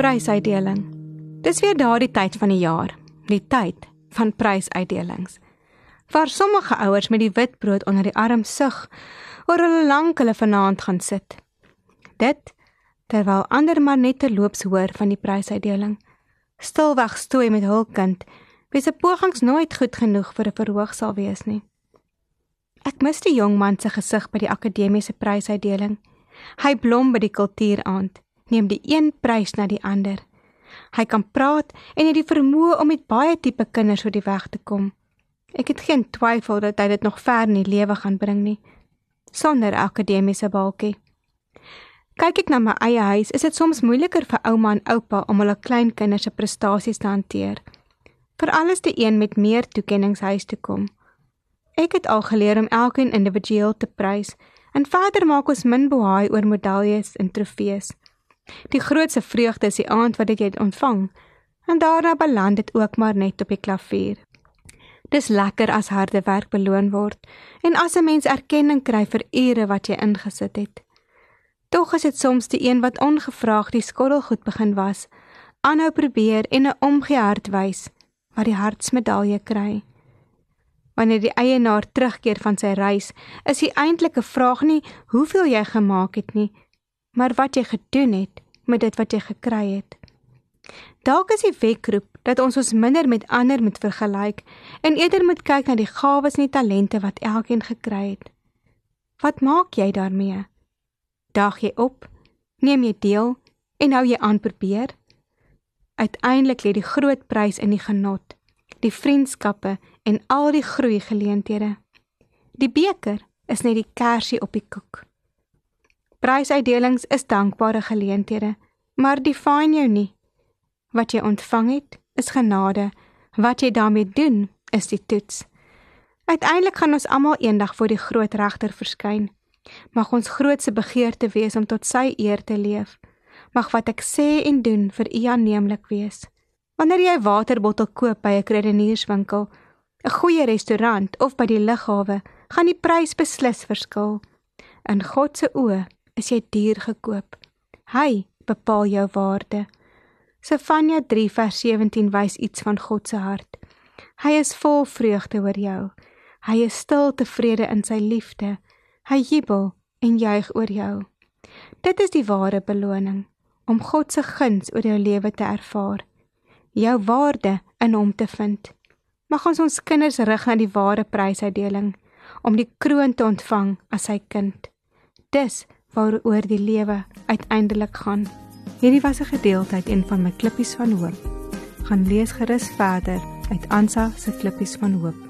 Prysuitdeling. Dis weer daardie tyd van die jaar, die tyd van prysuitdelings. Waar sommige ouers met die witbrood onder die arm sug oor hulle lank hulle vanaand gaan sit. Dit terwyl ander maar net terloops hoor van die prysuitdeling. Stilweg stoei met hul kind, wie se pogings nooit goed genoeg vir 'n verhoog sal wees nie. Ek mis die jong man se gesig by die akademiese prysuitdeling. Hy blom by die kultuuraand neem die een prys na die ander. Hy kan praat en het die vermoë om met baie tipe kinders oor die weg te kom. Ek het geen twyfel dat hy dit nog ver in die lewe gaan bring nie sonder akademiese balkie. Kyk ek na my eie huis, is dit soms moeiliker vir ouma en oupa om hulle kleinkinders se prestasies te hanteer. Veral as die een met meer toekenninge huis toe kom. Ek het al geleer om elkeen individueel te prys en verder maak ons min bohaai oor medaljes en trofees. Die grootste vreugde is die aand wat dit ontvang. En daarna beland dit ook maar net op die klavier. Dis lekker as harde werk beloon word en as 'n mens erkenning kry vir ure wat jy ingesit het. Tog is dit soms die een wat ongevraagd die skottelgoed begin was, aanhou probeer en 'n omgehard wys wat die hartsmedalje kry. Wanneer die eienaar terugkeer van sy reis, is die eintlike vraag nie hoeveel jy gemaak het nie, maar wat jy gedoen het met dit wat jy gekry het. Dalk is die wekroep dat ons ons minder met ander moet vergelyk en eerder moet kyk na die gawes en die talente wat elkeen gekry het. Wat maak jy daarmee? Dag jy op? Neem jy deel en hou jy aan probeer? Uiteindelik lê die groot prys in die genot, die vriendskappe en al die groei geleenthede. Die beker is net die kersie op die koek. Prysuitdelings is dankbare geleenthede, maar define jou nie. Wat jy ontvang het, is genade. Wat jy daarmee doen, is die toets. Uiteindelik gaan ons almal eendag voor die groot regter verskyn. Mag ons grootste begeerte wees om tot sy eer te leef. Mag wat ek sê en doen vir U aanneemlik wees. Wanneer jy 'n waterbottel koop by 'n kredienierswinkel, 'n goeie restaurant of by die lughawe, gaan die prys beslis verskil. In God se oë is jy duur gekoop. Hy bepaal jou waarde. Sefanja 3 vers 17 wys iets van God se hart. Hy is vol vreugde oor jou. Hy is stil tevrede in sy liefde. Hy jubel en juig oor jou. Dit is die ware beloning om God se guns oor jou lewe te ervaar. Jou waarde in hom te vind. Mag ons ons kinders rig na die ware prysuitdeling om die kroon te ontvang as sy kind. Dis waaroor die lewe uiteindelik gaan. Hierdie was 'n gedeelte uit een van my klippies van hoop. Gaan lees gerus verder uit Ansa se klippies van hoop.